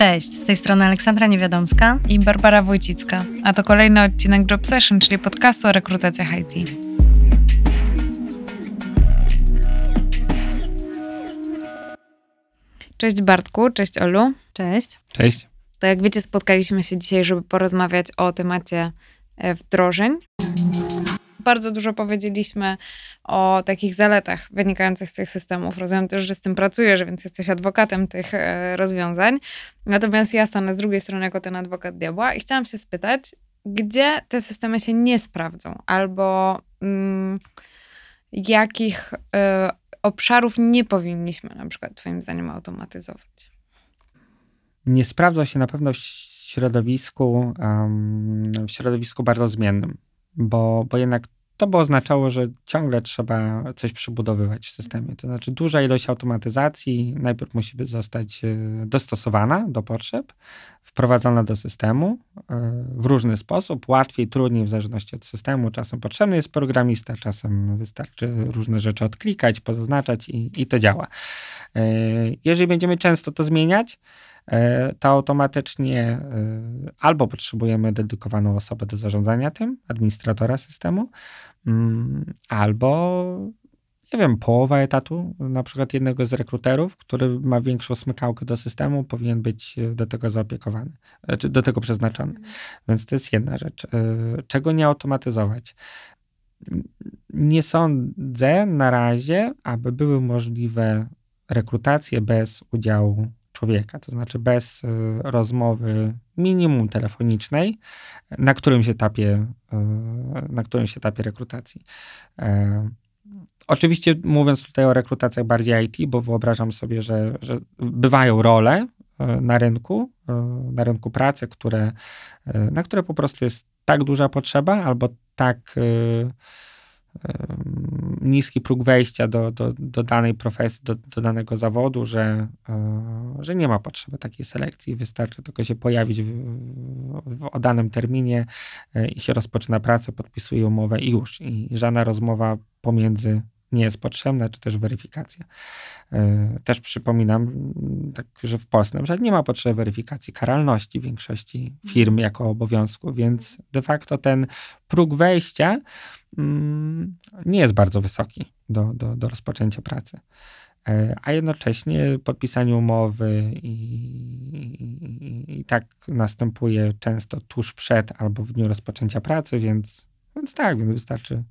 Cześć, z tej strony Aleksandra Niewiadomska i Barbara Wójcicka, a to kolejny odcinek Job Session, czyli podcastu o rekrutacjach IT. Cześć Bartku, cześć Olu. Cześć. Cześć. To jak wiecie, spotkaliśmy się dzisiaj, żeby porozmawiać o temacie e, wdrożeń bardzo dużo powiedzieliśmy o takich zaletach wynikających z tych systemów. Rozumiem też, że z tym pracujesz, więc jesteś adwokatem tych e, rozwiązań. Natomiast ja stanę z drugiej strony jako ten adwokat diabła i chciałam się spytać, gdzie te systemy się nie sprawdzą, albo mm, jakich y, obszarów nie powinniśmy na przykład Twoim zdaniem automatyzować? Nie sprawdzą się na pewno w środowisku, um, w środowisku bardzo zmiennym, bo, bo jednak to by oznaczało, że ciągle trzeba coś przybudowywać w systemie. To znaczy, duża ilość automatyzacji najpierw musi zostać e, dostosowana do potrzeb, wprowadzona do systemu e, w różny sposób, łatwiej, trudniej, w zależności od systemu. Czasem potrzebny jest programista, czasem wystarczy różne rzeczy odklikać, pozaznaczać i, i to działa. E, jeżeli będziemy często to zmieniać, to automatycznie e, albo potrzebujemy dedykowaną osobę do zarządzania tym, administratora systemu, mm, albo nie wiem, połowa etatu, na przykład jednego z rekruterów, który ma większą smykałkę do systemu, powinien być e, do tego zaopiekowany, czy do tego przeznaczony. Mhm. Więc to jest jedna rzecz. Czego nie automatyzować? Nie sądzę na razie, aby były możliwe rekrutacje bez udziału człowieka, to znaczy bez y, rozmowy minimum telefonicznej na którymś etapie, y, na którymś etapie rekrutacji. E, oczywiście mówiąc tutaj o rekrutacjach bardziej IT, bo wyobrażam sobie, że, że bywają role y, na rynku, na rynku pracy, które, na które po prostu jest tak duża potrzeba albo tak niski próg wejścia do, do, do danej profesji, do, do danego zawodu, że, e, że nie ma potrzeby takiej selekcji. Wystarczy tylko się pojawić w, w, w danym terminie e, i się rozpoczyna pracę, podpisuje umowę i już. I żadna rozmowa pomiędzy nie jest potrzebna, czy też weryfikacja. E, też przypominam, tak, że w Polsce na przykład nie ma potrzeby weryfikacji karalności większości firm jako obowiązku, więc de facto ten próg wejścia mm, nie jest bardzo wysoki do, do, do rozpoczęcia pracy. E, a jednocześnie podpisanie umowy i, i, i, tak następuje często tuż przed albo w dniu rozpoczęcia pracy, więc, więc tak, więc wystarczy,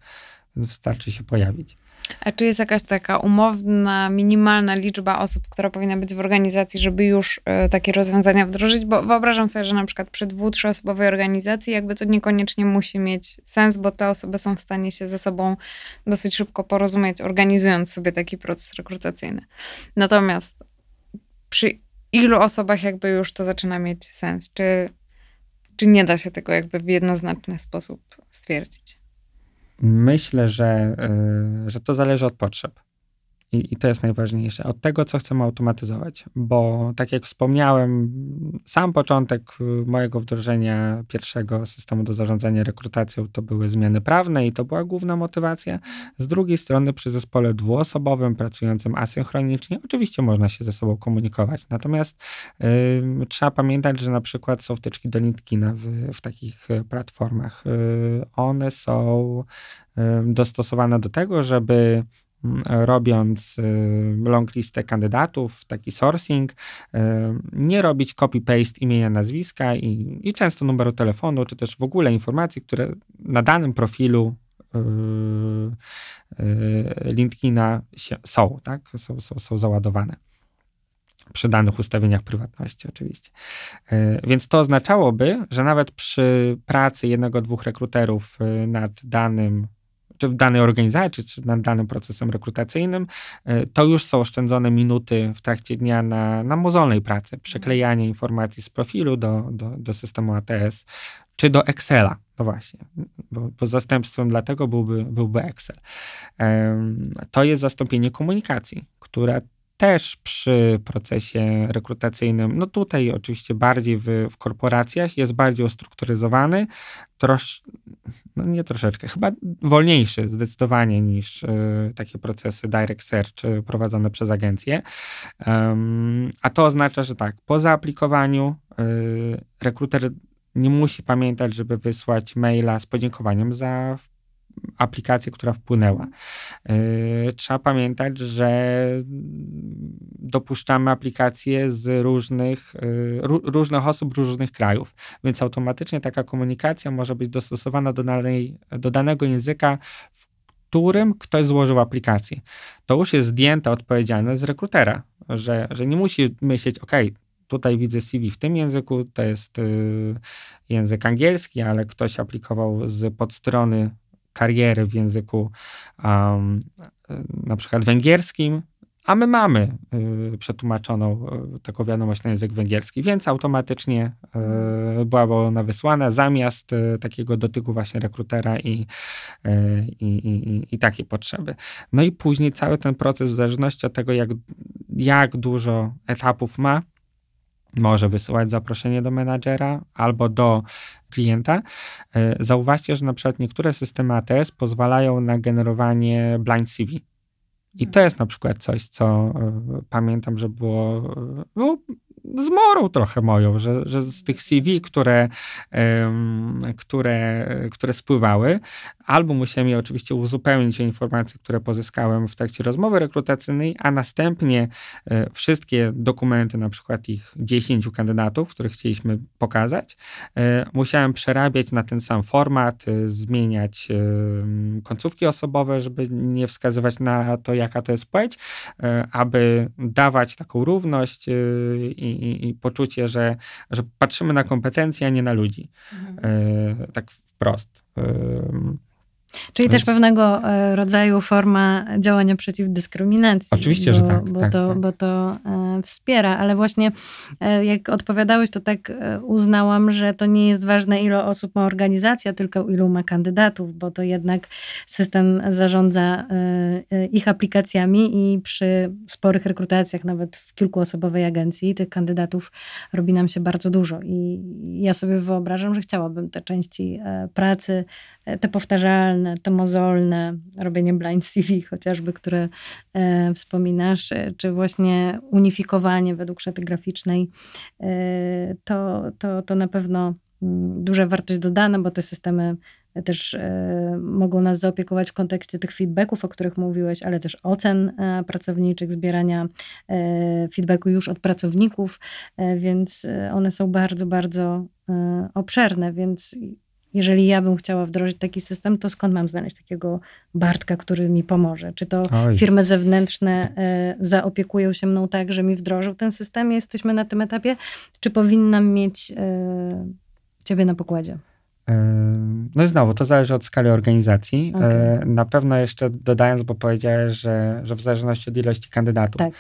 wystarczy się pojawić. A czy jest jakaś taka umowna, minimalna liczba osób, która powinna być w organizacji, żeby już y, takie rozwiązania wdrożyć? Bo wyobrażam sobie, że na przykład przy dwu, trzyosobowej organizacji jakby to niekoniecznie musi mieć sens, bo te osoby są w stanie się ze sobą dosyć szybko porozumieć, organizując sobie taki proces rekrutacyjny. Natomiast przy ilu osobach jakby już to zaczyna mieć sens? Czy, czy nie da się tego jakby w jednoznaczny sposób stwierdzić? Myślę, że, y, że to zależy od potrzeb. I, I, to jest najważniejsze. Od tego, co chcemy automatyzować. Bo tak jak wspomniałem, sam początek y, mojego wdrożenia pierwszego systemu do zarządzania rekrutacją to były zmiany prawne i to była główna motywacja. Z drugiej strony, przy zespole dwuosobowym, pracującym asynchronicznie, oczywiście można się ze sobą komunikować. Natomiast y, trzeba pamiętać, że na przykład są wtyczki do LinkedIna w, w takich y, platformach. Y, one są y, dostosowane do tego, żeby robiąc y, long listę kandydatów, taki sourcing, y, nie robić copy-paste imienia, nazwiska i, i często numeru telefonu, czy też w ogóle informacji, które na danym profilu LinkedIna się, są, tak? są, są, są załadowane przy danych ustawieniach prywatności oczywiście. Więc to oznaczałoby, że nawet przy pracy jednego, dwóch rekruterów nad danym czy w danej organizacji, czy nad danym procesem rekrutacyjnym, e, to już są oszczędzone minuty w trakcie dnia na, na mozolnej pracy, przeklejanie informacji z profilu do, do, do systemu ATS, czy do Excela. No właśnie, bo, bo zastępstwem dla tego byłby, byłby Excel. To jest zastąpienie komunikacji, która też przy procesie rekrutacyjnym, no tutaj oczywiście bardziej w, w korporacjach jest bardziej ustrukturyzowany, trosz, no nie troszeczkę, chyba wolniejszy zdecydowanie niż y, takie procesy direct search y, prowadzone przez agencje. Um, a to oznacza, że tak, po zaaaplikowaniu y, rekruter nie musi pamiętać, żeby wysłać maila z podziękowaniem za aplikację, która wpłynęła. Yy, trzeba pamiętać, że dopuszczamy aplikacje z różnych, yy, różnych osób, różnych krajów, więc automatycznie taka komunikacja może być dostosowana do, danej, do danego języka, w którym ktoś złożył aplikację. To już jest zdjęta odpowiedzialność z rekrutera, że, że nie musi myśleć, OK, tutaj widzę CV w tym języku, to jest yy, język angielski, ale ktoś aplikował z podstrony kariery w języku um, na przykład węgierskim, a my mamy y, przetłumaczoną y, taką wiadomość na język węgierski, więc automatycznie y, byłaby ona wysłana zamiast y, takiego dotyku właśnie rekrutera i, y, i takie potrzeby. No i później cały ten proces w zależności od tego, jak, jak dużo etapów ma, może wysyłać zaproszenie do menadżera albo do klienta. E, zauważcie, że na przykład niektóre systemy ATS pozwalają na generowanie blind CV. I to jest na przykład coś, co e, pamiętam, że było, e, było zmorą trochę moją, że, że z tych CV, które, które, które spływały, albo musiałem je oczywiście uzupełnić o informacje, które pozyskałem w trakcie rozmowy rekrutacyjnej, a następnie e, wszystkie dokumenty, na przykład ich 10 kandydatów, których chcieliśmy pokazać, e, musiałem przerabiać na ten sam format, e, zmieniać końcówki osobowe, żeby nie wskazywać na to, jaka to jest płeć, aby dawać taką równość i, i, i poczucie, że, że patrzymy na kompetencje, a nie na ludzi. Mhm. tak wprost. Czyli też pewnego e, rodzaju forma działania przeciw dyskryminacji. Oczywiście, bo, że tak. Bo, tak, to, tak. bo to e, wspiera, ale właśnie e, jak odpowiadałeś, to tak uznałam, że to nie jest ważne, ile osób ma organizacja, tylko ilu ma kandydatów, bo to jednak system zarządza ich aplikacjami i przy sporych rekrutacjach, nawet w kilkuosobowej agencji, tych kandydatów robi nam się bardzo dużo. I ja sobie wyobrażam, że chciałabym te części pracy, te powtarzalne, te mozolne, robienie blind CV chociażby, które e, wspominasz, e, czy właśnie unifikowanie według szaty graficznej, e, to, to, to na pewno mm, duża wartość dodana, bo te systemy też e, mogą nas zaopiekować w kontekście tych feedbacków, o których mówiłeś, ale też ocen e, pracowniczych, zbierania e, feedbacku już od pracowników, więc one są bardzo, bardzo obszerne, więc jeżeli ja bym chciała wdrożyć taki system, to skąd mam znaleźć takiego Bartka, który mi pomoże? Czy to Oj. firmy zewnętrzne e, zaopiekują się mną tak, że mi wdrożył ten system? Jesteśmy na tym etapie? Czy powinnam mieć e, ciebie na pokładzie? No i znowu, to zależy od skali organizacji. Okay. Na pewno jeszcze dodając, bo powiedziałeś, że, że w zależności od ilości kandydatów. Tak.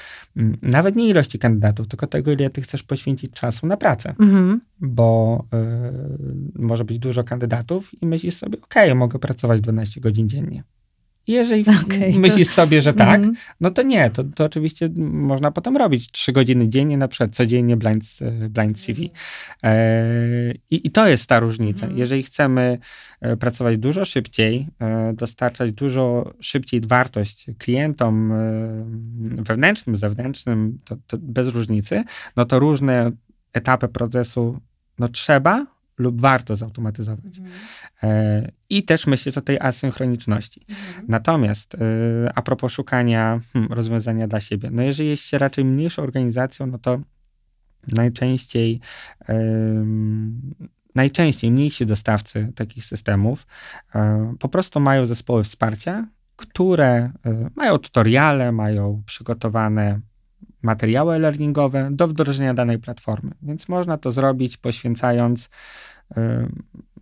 Nawet nie ilości kandydatów, tylko tego, ile ty chcesz poświęcić czasu na pracę. Mhm. Bo y, może być dużo kandydatów i myślisz sobie, ok, mogę pracować 12 godzin dziennie. Jeżeli okay, myślisz to... sobie, że tak, mm. no to nie, to, to oczywiście można potem robić trzy godziny dziennie, na przykład codziennie blind, e, blind CV. E, i, I to jest ta różnica. Mm. Jeżeli chcemy e, pracować dużo szybciej, dostarczać dużo szybciej wartość klientom wewnętrznym, zewnętrznym, to, to bez różnicy, no to różne etapy procesu no trzeba, lub warto zautomatyzować. Mhm. E, I też myśleć o tej asynchroniczności. Mhm. Natomiast e, a propos szukania hmm, rozwiązania dla siebie, no jeżeli jest się raczej mniejszą organizacją, no to najczęściej najczęściej mniejsi dostawcy takich systemów e, po prostu mają zespoły wsparcia, które mają tutoriale, mają przygotowane materiały e-learningowe do wdrożenia danej platformy. Więc można to zrobić poświęcając y,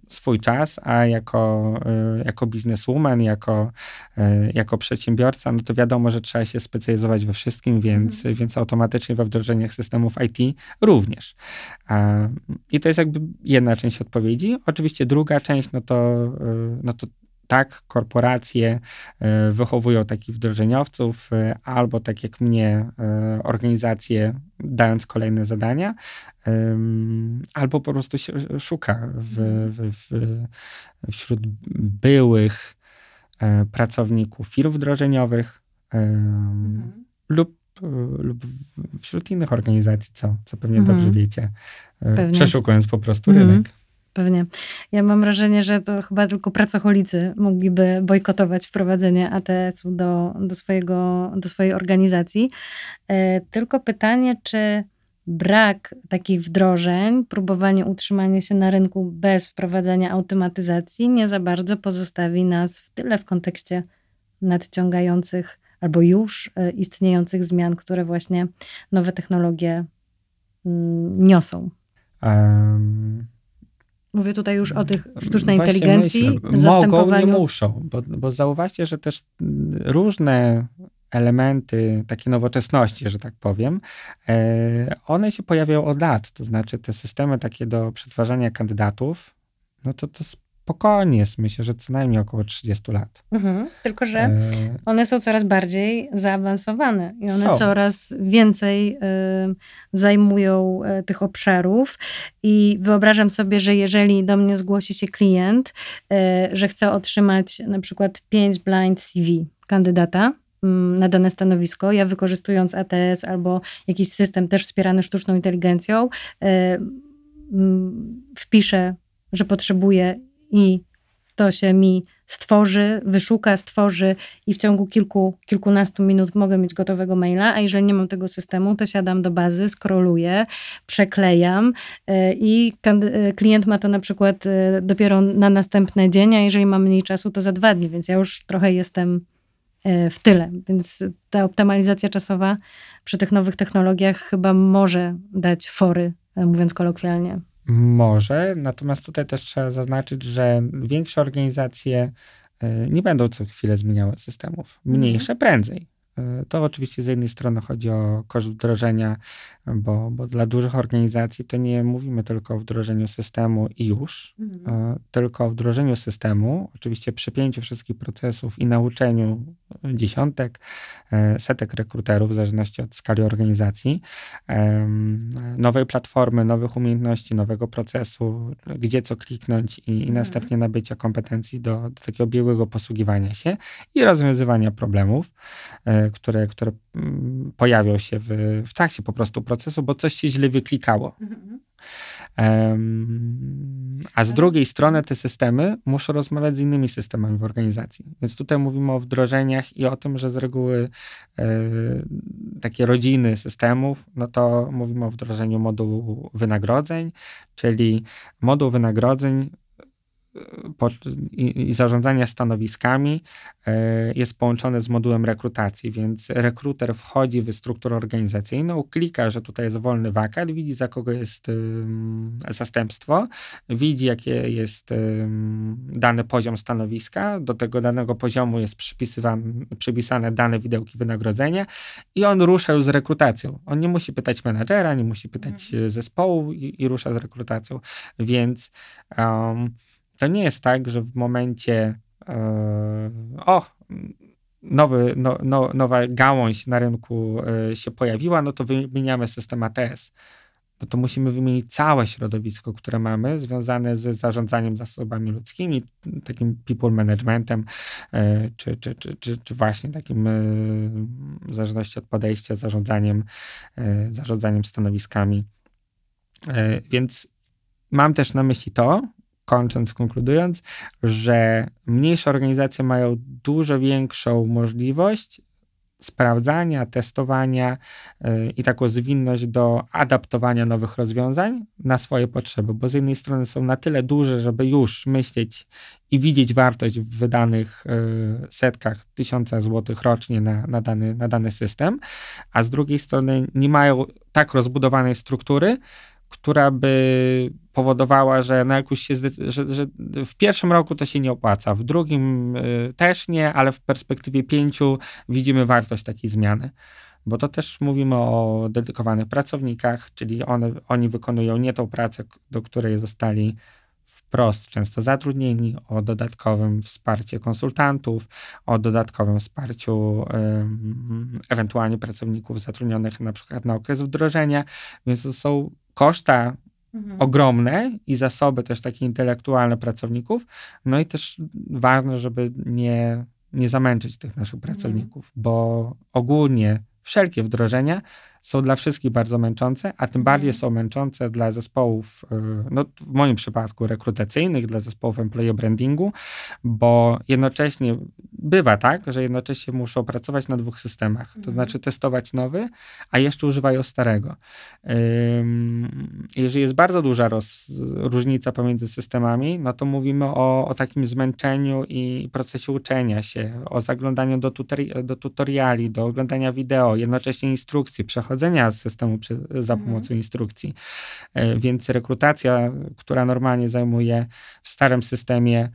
swój czas, a jako, y, jako bizneswoman, jako, y, jako przedsiębiorca, no to wiadomo, że trzeba się specjalizować we wszystkim, więc, mhm. więc automatycznie we wdrożeniach systemów IT również. I to jest jakby jedna część odpowiedzi. Oczywiście druga część, no to, no to tak, korporacje e, wychowują takich wdrożeniowców, e, albo tak jak mnie, e, organizacje dając kolejne zadania, albo po prostu się szuka w, w, w, wśród byłych pracowników firm wdrożeniowych mhm. lub, lub wśród innych organizacji, co, co pewnie mhm. dobrze wiecie, pewnie. przeszukując po prostu mhm. Pewnie. Ja mam wrażenie, że to chyba tylko pracocholicy mogliby bojkotować wprowadzenie ATS-u do, do, swojego, do swojej organizacji. E, tylko pytanie, czy brak takich wdrożeń, próbowanie utrzymania się na rynku bez wprowadzania automatyzacji nie za bardzo pozostawi nas w tyle w kontekście nadciągających albo już e, istniejących zmian, które właśnie nowe technologie mm, niosą. Um Mówię tutaj już o tych sztucznej Właśnie inteligencji, myślę, Mogą, nie muszą, bo, bo zauważcie, że też różne elementy takiej nowoczesności, że tak powiem, e, one się pojawiają od lat. To znaczy te systemy takie do przetwarzania kandydatów, no to to spokojnie jest, myślę, że co najmniej około 30 lat. Mhm, tylko, że e... one są coraz bardziej zaawansowane i one są. coraz więcej y, zajmują y, tych obszarów i wyobrażam sobie, że jeżeli do mnie zgłosi się klient, y, że chce otrzymać na przykład 5 blind CV kandydata, mm, na dane stanowisko. Ja wykorzystując ATS albo jakiś system też wspierany sztuczną inteligencją, mm, wpiszę, że potrzebuję i to się mi stworzy, wyszuka, stworzy i w ciągu kilku, kilkunastu minut mogę mieć gotowego maila, a jeżeli nie mam tego systemu, to siadam do bazy, skroluję, przeklejam e, i e, klient ma to na przykład e, dopiero na następny dzień, a jeżeli ma mniej czasu, to za dwa dni, więc ja już trochę jestem w tyle. Więc ta optymalizacja czasowa przy tych nowych technologiach chyba może dać fory, mówiąc kolokwialnie. Może, natomiast tutaj też trzeba zaznaczyć, że większe organizacje e, nie będą co chwilę zmieniały systemów. Mniejsze prędzej. E, to oczywiście z jednej strony chodzi o koszt wdrożenia, bo, bo dla dużych organizacji to nie mówimy tylko o wdrożeniu systemu i już, mhm. tylko o wdrożeniu systemu, oczywiście przypięciu wszystkich procesów i nauczeniu dziesiątek, e, setek rekruterów, w zależności od skali organizacji, nowej platformy, nowych umiejętności, nowego procesu, gdzie co kliknąć i, i mhm. następnie nabycia kompetencji do, do takiego biegłego posługiwania się i rozwiązywania problemów e, które, które mm, pojawią się w, w trakcie po prostu procesu, bo coś się źle wyklikało. Um, a z drugiej strony te systemy muszą rozmawiać z innymi systemami w organizacji. Więc tutaj mówimy o wdrożeniach i o tym, że z reguły e, takie rodziny systemów, no to mówimy o wdrożeniu modułu wynagrodzeń, czyli moduł wynagrodzeń i, zarządzania stanowiskami e, jest połączone z modułem rekrutacji, więc rekruter wchodzi w strukturę organizacyjną, klika, że tutaj jest wolny wakat, widzi za kogo jest zastępstwo, widzi jakie jest dany poziom stanowiska, do tego danego poziomu jest przypisane dane widełki wynagrodzenia i on rusza z rekrutacją. On nie musi pytać menadżera, nie musi pytać mhm. zespołu i, i rusza z rekrutacją, więc um, to nie jest tak, że w momencie yy, o, nowy, no, no, nowa gałąź na rynku yy, się pojawiła, no to wymieniamy system ATS. No to musimy wymienić całe środowisko, które mamy, związane z zarządzaniem zasobami ludzkimi, takim people managementem, yy, czy, czy, czy, czy, czy właśnie takim w zależności od podejścia, zarządzaniem, zarządzaniem stanowiskami. Więc mam też na myśli to, kończąc, konkludując, że mniejsze organizacje mają dużo większą możliwość sprawdzania, testowania yy, i taką zwinność do adaptowania nowych rozwiązań na swoje potrzeby, bo z jednej strony są na tyle duże, żeby już myśleć i widzieć wartość w wydanych yy, setkach tysiąca złotych rocznie na, na, dany, na dany system, a z drugiej strony nie mają tak rozbudowanej struktury, która by powodowała, że na jakoś się, że, że, w pierwszym roku to się nie opłaca, w drugim y, też nie, ale w perspektywie pięciu widzimy wartość takiej zmiany. Bo to też mówimy o dedykowanych pracownikach, czyli one, oni wykonują nie tą pracę, do której zostali wprost często zatrudnieni, o dodatkowym wsparciu konsultantów, o dodatkowym wsparciu ewentualnie pracowników zatrudnionych na przykład na okres wdrożenia, więc to są koszta mhm. ogromne i zasoby też takie intelektualne pracowników, no i też ważne, żeby nie, nie zamęczyć tych naszych mhm. pracowników, mhm. bo ogólnie wszelkie wdrożenia są dla wszystkich bardzo męczące, a tym bardziej mhm. są męczące dla zespołów, y, no w moim przypadku rekrutacyjnych, dla zespołów employee brandingu, bo jednocześnie bywa tak, że jednocześnie muszą pracować na dwóch systemach, to mhm. znaczy testować nowy, a jeszcze używają starego. Jeżeli jest bardzo duża roz, różnica pomiędzy systemami, no to mówimy o, o takim zmęczeniu i procesie uczenia się, o zaglądaniu do, tuteri, do tutoriali, do oglądania wideo, jednocześnie instrukcji, przechodzenia przechodzenia z systemu przy, za mhm. pomocą instrukcji. E, więc rekrutacja, która normalnie zajmuje w starym systemie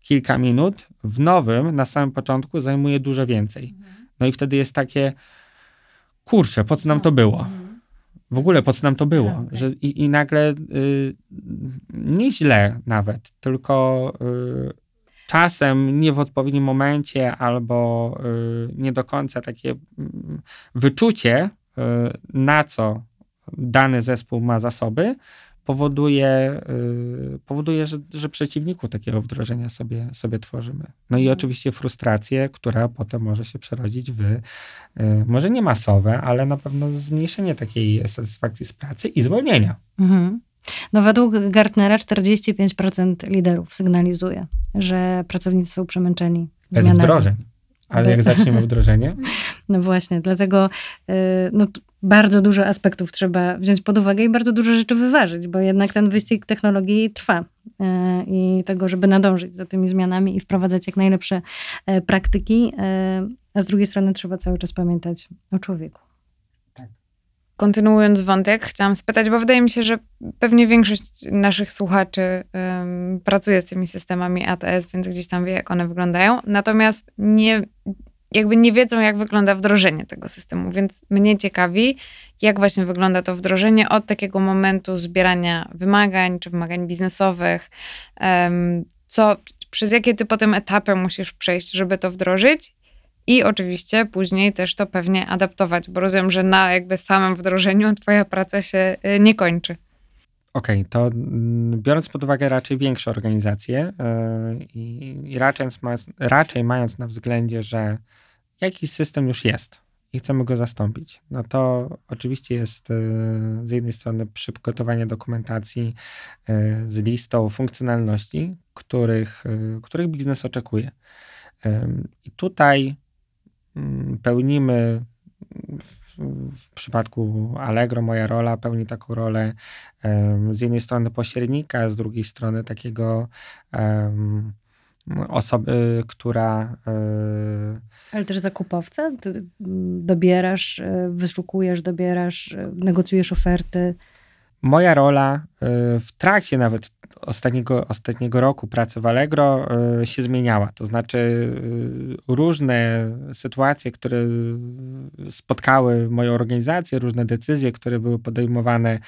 kilka minut, w nowym na samym początku zajmuje dużo więcej. Mhm. No i wtedy jest takie, kurczę, po co nam to było? Mhm. W ogóle po co nam to było? Okay. Że, i, I nagle y, nie źle nawet, tylko y, czasem nie w odpowiednim momencie albo y, nie do końca takie y, wyczucie na co dany zespół ma zasoby, powoduje, e, powoduje że, że przeciwników takiego wdrożenia sobie, sobie tworzymy. No i mhm. oczywiście frustrację, która potem może się przerodzić w e, może nie masowe, ale na pewno zmniejszenie takiej satysfakcji z pracy i zwolnienia. Mhm. No według Gartnera 45% liderów sygnalizuje, że pracownicy są przemęczeni. Bez zmianami. wdrożeń. Ale jak zaczniemy wdrożenie? No właśnie, dlatego y, no, bardzo dużo aspektów trzeba wziąć pod uwagę i bardzo dużo rzeczy wyważyć, bo jednak ten wyścig technologii trwa. Y, I tego, żeby nadążyć za tymi zmianami i wprowadzać jak najlepsze y, praktyki, a z drugiej strony trzeba cały czas pamiętać o człowieku. Tak. Kontynuując wątek, chciałam spytać, bo wydaje mi się, że pewnie większość naszych słuchaczy um, pracuje z tymi systemami ATS, więc gdzieś tam wie, jak one wyglądają. Natomiast nie, jakby nie wiedzą, jak wygląda wdrożenie tego systemu, więc mnie ciekawi, jak właśnie wygląda to wdrożenie od takiego momentu zbierania wymagań czy wymagań biznesowych, co, przez jakie ty potem etapy musisz przejść, żeby to wdrożyć i oczywiście później też to pewnie adaptować, bo rozumiem, że na jakby samym wdrożeniu twoja praca się y, nie kończy. Okej, okay, to mm, biorąc pod uwagę raczej większe organizacje yy, i raczej, raczej mając na względzie, że jakiś system już jest i chcemy go zastąpić, no to oczywiście jest yy, z jednej strony przygotowanie dokumentacji yy, z listą funkcjonalności, których, których biznes oczekuje. I tutaj mm, pełnimy w, w, przypadku Allegro moja rola pełni taką rolę z jednej strony pośrednika, z drugiej strony takiego osoby, która. Um, Ale też zakupowca? Ty dobierasz, e, wyszukujesz, dobierasz, e, negocjujesz oferty. Moja rola w trakcie nawet ostatniego, ostatniego roku pracy w Allegro y, się zmieniała. To znaczy y, różne sytuacje, które spotkały moją organizację, różne decyzje, które były podejmowane,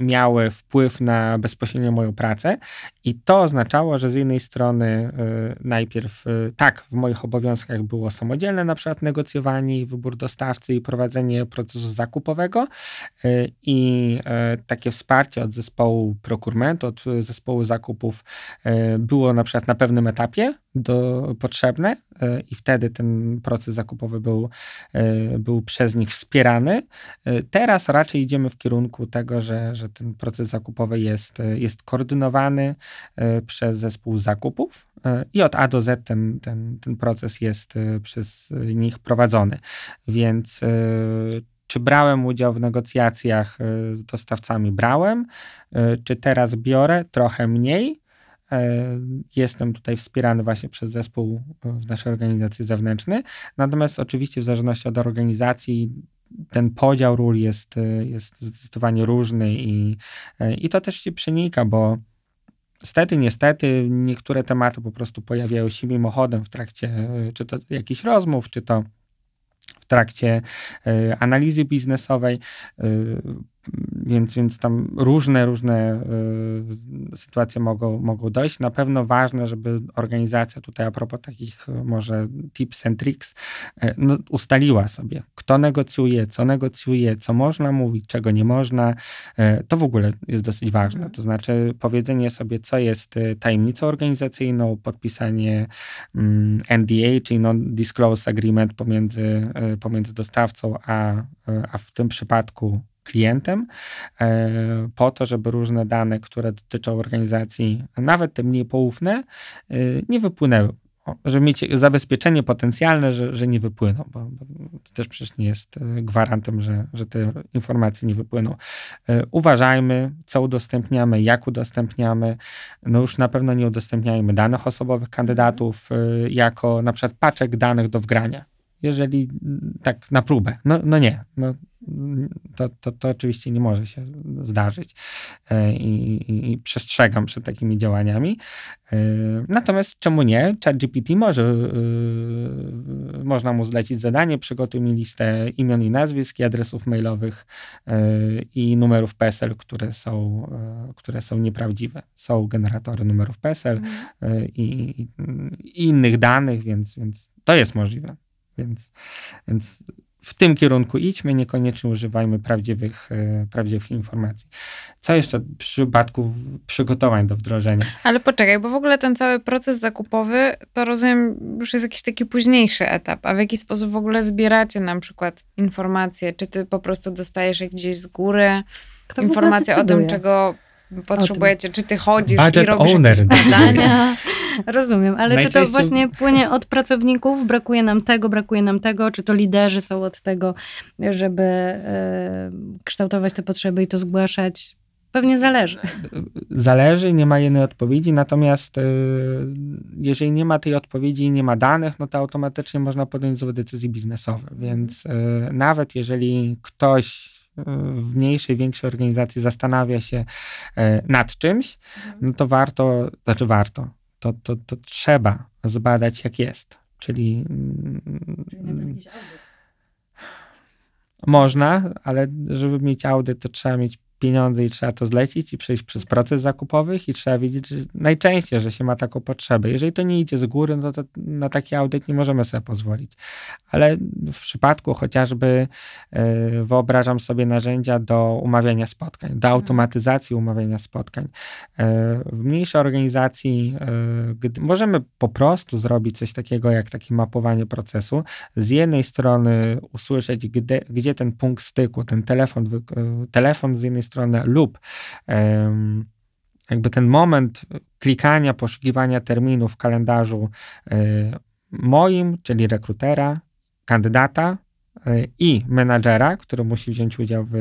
miały wpływ na bezpośrednio moją pracę i to oznaczało, że z jednej strony y, najpierw tak, w moich obowiązkach było samodzielne na przykład negocjowanie, wybór dostawcy i prowadzenie procesu zakupowego i takie wsparcie od zespołu prokurmentu, od zespołu zakupów e, było na przykład na pewnym etapie do, potrzebne e, i wtedy ten proces zakupowy był, e, był przez nich wspierany. Teraz raczej idziemy w kierunku tego, że, że ten proces zakupowy jest, jest koordynowany przez zespół zakupów i od A do Z ten, ten, ten proces jest przez nich prowadzony. Więc czy brałem udział w negocjacjach y, z dostawcami? Brałem. Y, czy teraz biorę? Trochę mniej. Y, jestem tutaj wspierany właśnie przez zespół w naszej organizacji zewnętrznej. Natomiast oczywiście w zależności od organizacji ten podział ról jest, jest zdecydowanie różny i, i to też się przenika, bo Stety, niestety, niektóre tematy po prostu pojawiają się mimochodem w trakcie czy to jakichś rozmów, czy to w trakcie e, analizy biznesowej. E, więc, więc tam różne, różne y, sytuacje mogą, mogą dojść. Na pewno ważne, żeby organizacja tutaj a propos takich y, może tips and tricks y, no, ustaliła sobie, kto negocjuje, co negocjuje, co można mówić, czego nie można. Y, to w ogóle jest dosyć ważne. Mhm. To znaczy powiedzenie sobie, co jest tajemnicą organizacyjną, podpisanie mm, NDA, czyli Non-Disclose Agreement pomiędzy, pomiędzy dostawcą a, a w tym przypadku klientem, e, po to, żeby różne dane, które dotyczą organizacji, nawet te mniej poufne, e, nie wypłynęły. Żeby mieć zabezpieczenie potencjalne, że, że nie wypłyną, bo, bo też przecież nie jest e, gwarantem, że, że te informacje nie wypłyną. Uważajmy, co udostępniamy, jak udostępniamy. No już na pewno nie udostępniajmy danych osobowych kandydatów jako na przykład paczek danych do wgrania. Jeżeli mm, tak na próbę, no, no nie, no, to, to, to oczywiście nie może się zdarzyć E, i, i, i przestrzegam przed takimi działaniami. E, Natomiast czemu nie? ChatGPT może, e, można mu zlecić zadanie, przygotuj mi listę imion i nazwisk i adresów mailowych i numerów PESEL, które są, które są nieprawdziwe. Są generatory numerów PESEL i, i, i innych danych, więc, więc to jest możliwe. Więc, więc w tym kierunku idźmy, niekoniecznie używajmy prawdziwych, e, prawdziwych informacji. Co jeszcze w przypadku przygotowań do wdrożenia? Ale poczekaj, bo w ogóle ten cały proces zakupowy, to rozumiem, już jest jakiś taki późniejszy etap. A w jaki sposób w ogóle zbieracie na przykład informacje? Czy ty po prostu dostajesz je gdzieś z góry Kto informacje o tym, czego potrzebujecie? Czy ty chodzisz i Budget robisz owner badania? Rozumiem, ale czy to Najczęściej- właśnie płynie od pracowników, brakuje nam tego, brakuje nam tego, czy to liderzy są od tego, żeby e, kształtować te potrzeby i to zgłaszać? Pewnie zależy. Zależy, nie ma jednej odpowiedzi, natomiast e, jeżeli nie ma tej odpowiedzi i nie ma danych, no to automatycznie można podjąć złe decyzje biznesowe. Więc e, nawet jeżeli ktoś w mniejszej, większej organizacji zastanawia się nad czymś, no to warto, znaczy warto, to, to, to trzeba zbadać jak jest. Czyli mm, można, ale żeby mieć audyt, to trzeba mieć pieniądze i trzeba to zlecić i przejść przez proces zakupowych i trzeba wiedzieć, że najczęściej, że się ma taką potrzebę. Jeżeli to nie idzie z góry, no to na taki audyt nie możemy sobie pozwolić. Ale w przypadku chociażby e, wyobrażam sobie narzędzia do umawiania spotkań, do automatyzacji umawiania spotkań. E, W mniejszej organizacji e, gdy możemy po prostu zrobić coś takiego jak takie mapowanie procesu. Z jednej strony usłyszeć, gdzie, gdzie ten punkt styku, ten telefon, telefon z jednej strony lub em, jakby ten moment klikania, poszukiwania terminu w kalendarzu e, moim, czyli rekrutera, kandydata e, i menadżera, który musi wziąć udział w,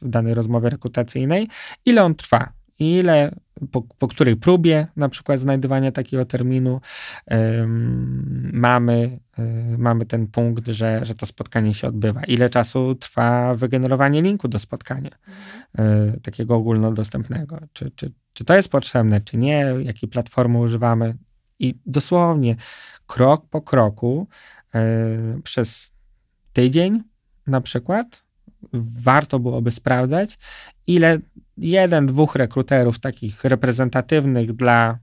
w danej rozmowie rekrutacyjnej, ile on trwa, ile, po, po której próbie na przykład znajdywania takiego terminu em, mamy, y, mamy ten punkt, że, że to spotkanie się odbywa. Ile czasu trwa wygenerowanie linku do spotkania, y, takiego ogólnodostępnego. Czy, czy, czy to jest potrzebne, czy nie, jakiej platformy używamy. I dosłownie krok po kroku y, przez tydzień na przykład warto byłoby sprawdzać, ile jeden, dwóch rekruterów takich reprezentatywnych dla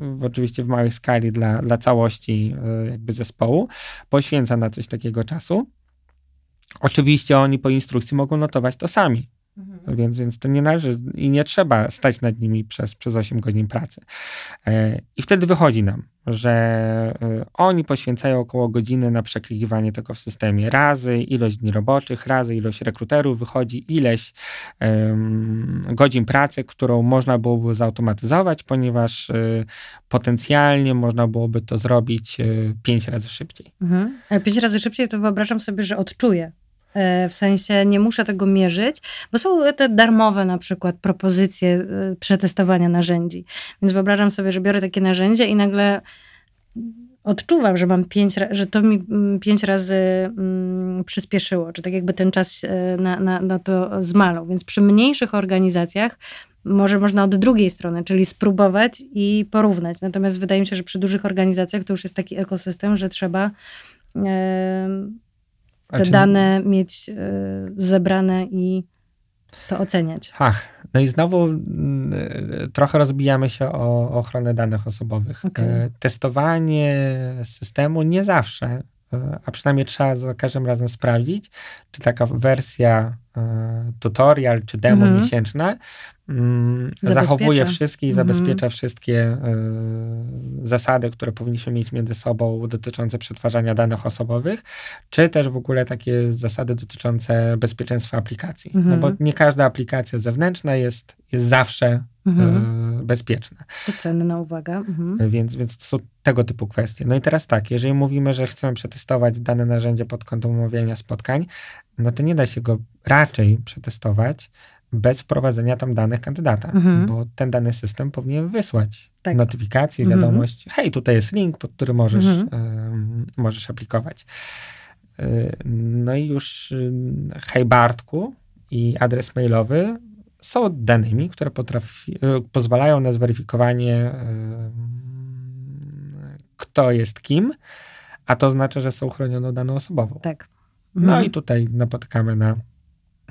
w, oczywiście w małej skali dla, dla całości y, jakby zespołu poświęca na coś takiego czasu. Oczywiście oni po instrukcji mogą notować to sami, więc, więc to nie należy i nie trzeba stać nad nimi przez, przez 8 godzin pracy. E, I wtedy wychodzi nam, że e, oni poświęcają około godziny na przeklikiwanie tego w systemie. Razy ilość dni roboczych, razy ilość rekruterów, wychodzi ileś em, godzin pracy, którą można byłoby zautomatyzować, ponieważ e, potencjalnie można byłoby to zrobić e, pięć razy szybciej. Mhm. Ale pięć razy szybciej to wyobrażam sobie, że odczuję. E, W sensie nie muszę tego mierzyć, bo są te darmowe na przykład propozycje e, przetestowania narzędzi. Więc wyobrażam sobie, że biorę takie narzędzie i nagle odczuwam, że mam pięć, że to mi mm, pięć razy mm, przyspieszyło, czy tak jakby ten czas e, na, na, na to zmalał. Więc przy mniejszych organizacjach może można od drugiej strony, czyli spróbować i porównać. Natomiast wydaje mi się, że przy dużych organizacjach to już jest taki ekosystem, że trzeba em, te dane mieć y, zebrane i to oceniać. Ach, no i znowu y, trochę rozbijamy się o ochronę danych osobowych. Okej. E, Testowanie systemu nie zawsze, a przynajmniej trzeba za każdym razem sprawdzić, czy taka wersja e, tutorial czy demo Mhm. miesięczna mm, zachowuje wszystkie i Mhm. zabezpiecza wszystkie e, zasady, które powinniśmy mieć między sobą dotyczące przetwarzania danych osobowych, czy też w ogóle takie zasady dotyczące bezpieczeństwa aplikacji. No Mhm. bo nie każda aplikacja zewnętrzna jest, jest zawsze Mhm. e, bezpieczna. To cenna uwaga. Mhm. E, Więc, więc to są tego typu kwestie. No i teraz tak, jeżeli mówimy, że chcemy przetestować dane narzędzie pod kątem umawiania spotkań, no to nie da się go raczej przetestować bez wprowadzenia tam danych kandydata, Mhm. bo ten dany system powinien wysłać Tak. notyfikację, Mhm. wiadomość, hej, tutaj jest link, pod który możesz, Mhm. em, możesz aplikować. Y, No i już y, hej Bartku i adres mailowy są danymi, które potrafi, y, pozwalają na zweryfikowanie, y, kto jest kim, a to oznacza, że są chronioną daną osobową. Tak. No Mhm. i tutaj napotykamy na,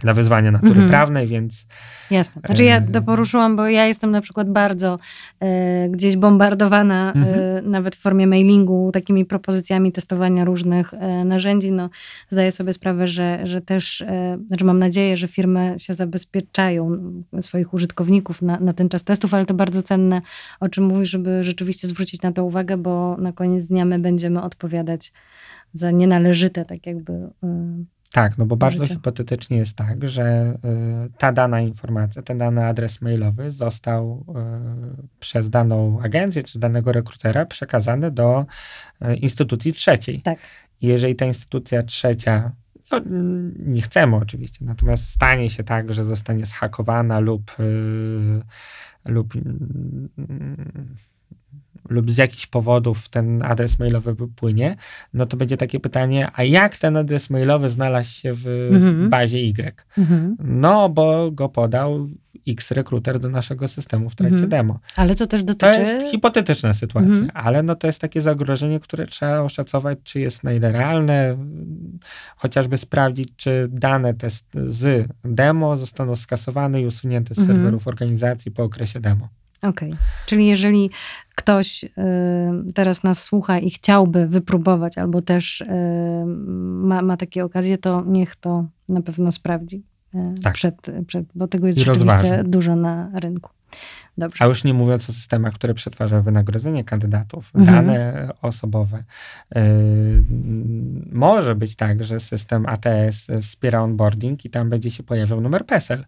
na wyzwania natury Mhm. prawnej, więc Jasne. Znaczy ja to poruszyłam, bo ja jestem na przykład bardzo e, gdzieś bombardowana, e, Mhm. nawet w formie mailingu, takimi propozycjami testowania różnych e, narzędzi. No, zdaję sobie sprawę, że, że też, znaczy mam nadzieję, że firmy się zabezpieczają swoich użytkowników na, na ten czas testów, ale to bardzo cenne, o czym mówisz, żeby rzeczywiście zwrócić na to uwagę, bo na koniec dnia my będziemy odpowiadać za nienależyte, tak jakby. Tak, no bo bardzo hipotetycznie jest tak, że y, ta dana informacja, ten dany adres mailowy został y, przez daną agencję czy danego rekrutera przekazany do y, instytucji trzeciej. Tak. I jeżeli ta instytucja trzecia, no, nie chcemy oczywiście, natomiast stanie się tak, że zostanie zhakowana lub, y, lub, mm, lub z jakichś powodów ten adres mailowy wypłynie, no to będzie takie pytanie, a jak ten adres mailowy znalazł się w Mhm. bazie Y? mhm. No, bo go podał X rekruter do naszego systemu w trakcie Mhm. demo. Ale to też To dotyczy... jest hipotetyczna sytuacja, Mhm. ale no to jest takie zagrożenie, które trzeba oszacować, czy jest na ile realne, chociażby sprawdzić, czy dane te z- z demo zostaną skasowane i usunięte z Mhm. serwerów organizacji po okresie demo. Okej. Czyli jeżeli ktoś y, teraz nas słucha i chciałby wypróbować, albo też y, ma, ma takie okazje, to niech to na pewno sprawdzi. y, Tak. Przed, przed, bo tego jest I rzeczywiście dużo na rynku. Dobrze. A już nie mówiąc o systemach, które przetwarzają wynagrodzenie kandydatów, Mhm. dane osobowe. Yy, może być tak, że system ATS wspiera onboarding i tam będzie się pojawiał numer PESEL,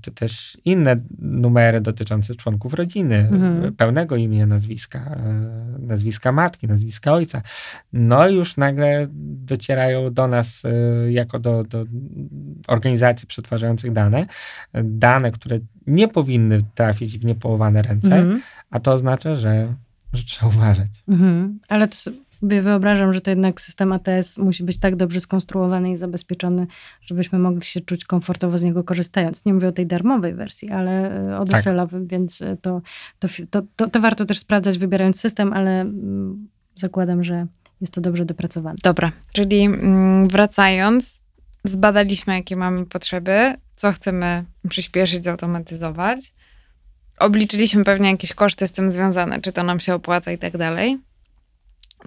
czy też inne numery dotyczące członków rodziny, Mhm. pełnego imienia, nazwiska, yy, nazwiska matki, nazwiska ojca. No i już nagle docierają do nas, yy, jako do, do organizacji przetwarzających dane, dane, które nie powinny trafić w niepołowane ręce, Mhm. a to oznacza, że, że trzeba uważać. Mhm. Ale to sobie wyobrażam, że to jednak system ATS musi być tak dobrze skonstruowany i zabezpieczony, żebyśmy mogli się czuć komfortowo z niego korzystając. Nie mówię o tej darmowej wersji, ale y, o Tak. docelowym, więc y, to, to, to, to warto też sprawdzać, wybierając system, ale mm, zakładam, że jest to dobrze dopracowane. Dobra, czyli mm, wracając, zbadaliśmy, jakie mamy potrzeby, co chcemy przyspieszyć, zautomatyzować. Obliczyliśmy pewnie jakieś koszty z tym związane, czy to nam się opłaca i tak dalej.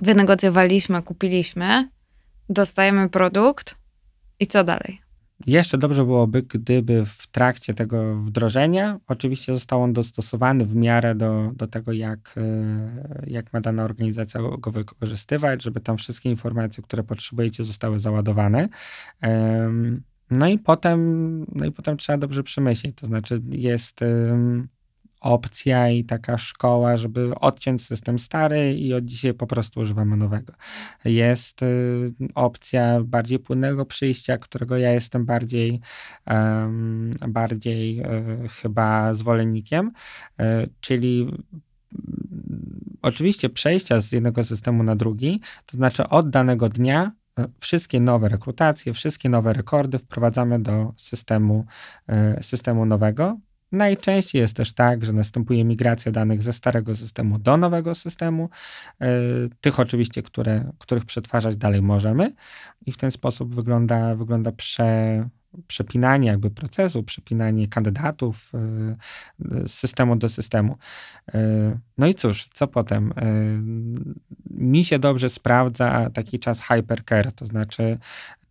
Wynegocjowaliśmy, kupiliśmy, dostajemy produkt i co dalej? Jeszcze dobrze byłoby, gdyby w trakcie tego wdrożenia oczywiście został on dostosowany w miarę do, do tego, jak, e, jak ma dana organizacja go wykorzystywać, żeby tam wszystkie informacje, które potrzebujecie, zostały załadowane. No i potem, no i potem trzeba dobrze przemyśleć. To znaczy jest opcja i taka szkoła, żeby odciąć system stary i od dzisiaj po prostu używamy nowego. Jest y, opcja bardziej płynnego przyjścia, którego ja jestem bardziej, bardziej y, chyba zwolennikiem, y, czyli oczywiście przejścia z jednego systemu na drugi, to znaczy od danego dnia wszystkie nowe rekrutacje, wszystkie nowe rekordy wprowadzamy do systemu, systemu nowego Najczęściej jest też tak, że następuje migracja danych ze starego systemu do nowego systemu, y, tych oczywiście, które, których przetwarzać dalej możemy i w ten sposób wygląda, wygląda prze, przepinanie jakby procesu, przepinanie kandydatów z systemu do systemu. No i cóż, co potem? Mi się dobrze sprawdza taki czas hypercare, to znaczy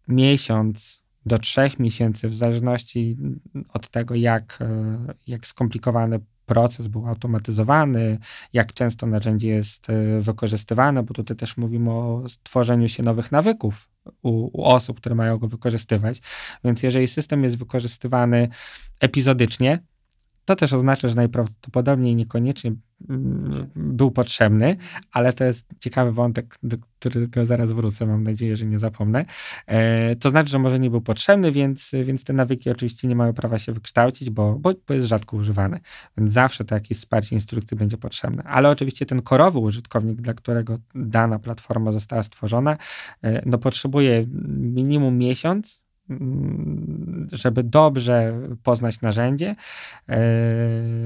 miesiąc do trzech miesięcy, w zależności od tego, jak, jak skomplikowany proces był automatyzowany, jak często narzędzie jest wykorzystywane, bo tutaj też mówimy o tworzeniu się nowych nawyków u, u, osób, które mają go wykorzystywać. Więc jeżeli system jest wykorzystywany epizodycznie, to też oznacza, że najprawdopodobniej niekoniecznie mm, był potrzebny, ale to jest ciekawy wątek, do którego zaraz wrócę, mam nadzieję, że nie zapomnę. E, to znaczy, że może nie był potrzebny, więc, więc te nawyki oczywiście nie mają prawa się wykształcić, bo, bo, bo jest rzadko używany. Więc zawsze to jakieś wsparcie instrukcji będzie potrzebne. Ale oczywiście ten korowy użytkownik, dla którego dana platforma została stworzona, e, no potrzebuje minimum miesiąc, żeby dobrze poznać narzędzie.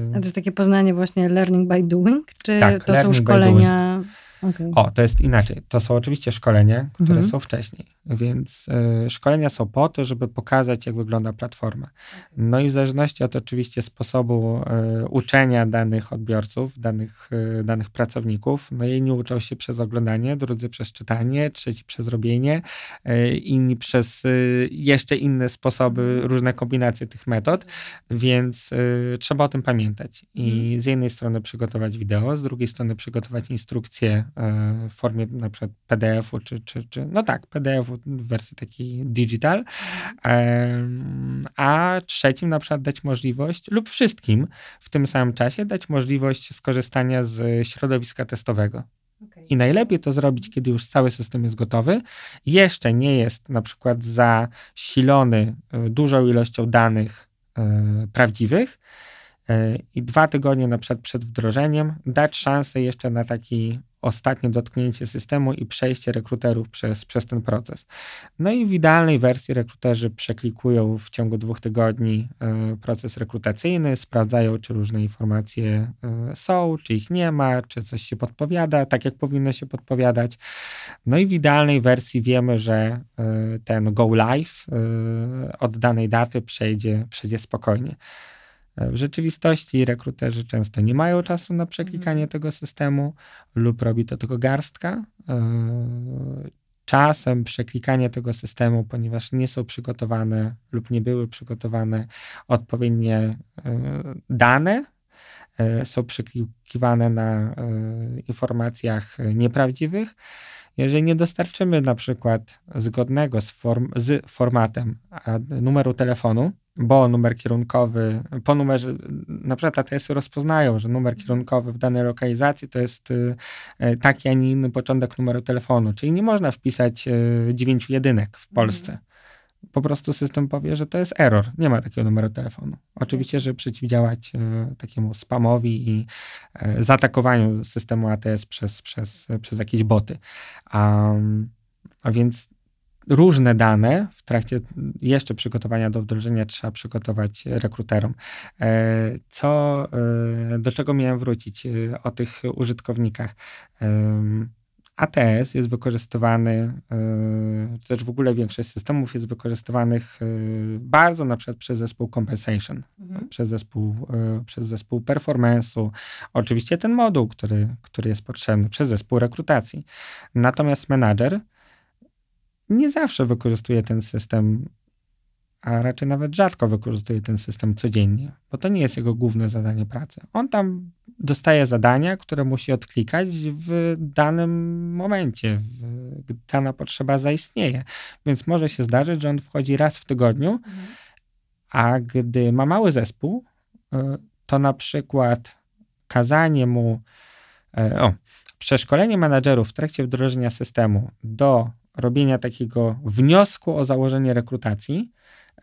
A to jest takie poznanie właśnie learning by doing, czy tak, to są szkolenia? Okay. O, to jest inaczej. To są oczywiście szkolenia, które mhm. są wcześniej, więc y, szkolenia są po to, żeby pokazać, jak wygląda platforma. No i w zależności od oczywiście sposobu y, uczenia danych odbiorców, danych, y, danych pracowników, no jedni uczą się przez oglądanie, drudzy przez czytanie, trzeci przez robienie, inni przez jeszcze inne sposoby, mhm. różne kombinacje tych metod, więc trzeba o tym pamiętać. I mhm. z jednej strony przygotować wideo, z drugiej strony przygotować instrukcje w formie na przykład PDF-u, czy, czy, czy no tak, PDF-u w wersji takiej digital, a trzecim na przykład dać możliwość, lub wszystkim w tym samym czasie dać możliwość skorzystania z środowiska testowego. I najlepiej to zrobić, kiedy już cały system jest gotowy, jeszcze nie jest na przykład zasilony e, dużą ilością danych e, prawdziwych, e, i dwa tygodnie na przykład przed wdrożeniem dać szansę jeszcze na taki ostatnie dotknięcie systemu i przejście rekruterów przez, przez ten proces. No i w idealnej wersji rekruterzy przeklikują w ciągu dwóch tygodni y, proces rekrutacyjny, sprawdzają, czy różne informacje y, są, czy ich nie ma, czy coś się podpowiada, tak jak powinno się podpowiadać. No i w idealnej wersji wiemy, że y, ten go live od danej daty przejdzie, przejdzie spokojnie. W rzeczywistości rekruterzy często nie mają czasu na przeklikanie mhm. tego systemu lub robi to tylko garstka. E, czasem przeklikanie tego systemu, ponieważ nie są przygotowane lub nie były przygotowane odpowiednie e, dane, e, są przeklikiwane na informacjach nieprawdziwych. Jeżeli nie dostarczymy na przykład zgodnego z, form, z formatem numeru telefonu, bo numer kierunkowy, po numerze, na przykład ATS-y rozpoznają, że numer kierunkowy w danej lokalizacji to jest y, y, taki, a nie inny początek numeru telefonu, czyli nie można wpisać y, dziewięciu jedynek w Polsce. Mhm. Po prostu system powie, że to jest error, nie ma takiego numeru telefonu. Oczywiście, żeby przeciwdziałać takiemu spamowi i zaatakowaniu systemu ATS przez, przez, przez jakieś boty. A, a więc różne dane w trakcie jeszcze przygotowania do wdrożenia trzeba przygotować rekruterom. E, co, e, do czego miałem wrócić e, o tych użytkownikach? ATS jest wykorzystywany, też w ogóle większość systemów jest wykorzystywanych bardzo na przykład przez zespół compensation, mhm. przez, zespół, przez zespół performance'u, oczywiście ten moduł, który, który jest potrzebny, przez zespół rekrutacji. Natomiast menadżer nie zawsze wykorzystuje ten system, a raczej nawet rzadko wykorzystuje ten system codziennie, bo to nie jest jego główne zadanie pracy. On tam dostaje zadania, które musi odklikać w danym momencie, gdy dana potrzeba zaistnieje. Więc może się zdarzyć, że on wchodzi raz w tygodniu, mhm. a gdy ma mały zespół, e, to na przykład kazanie mu, e, o, przeszkolenie menadżerów w trakcie wdrożenia systemu do robienia takiego wniosku o założenie rekrutacji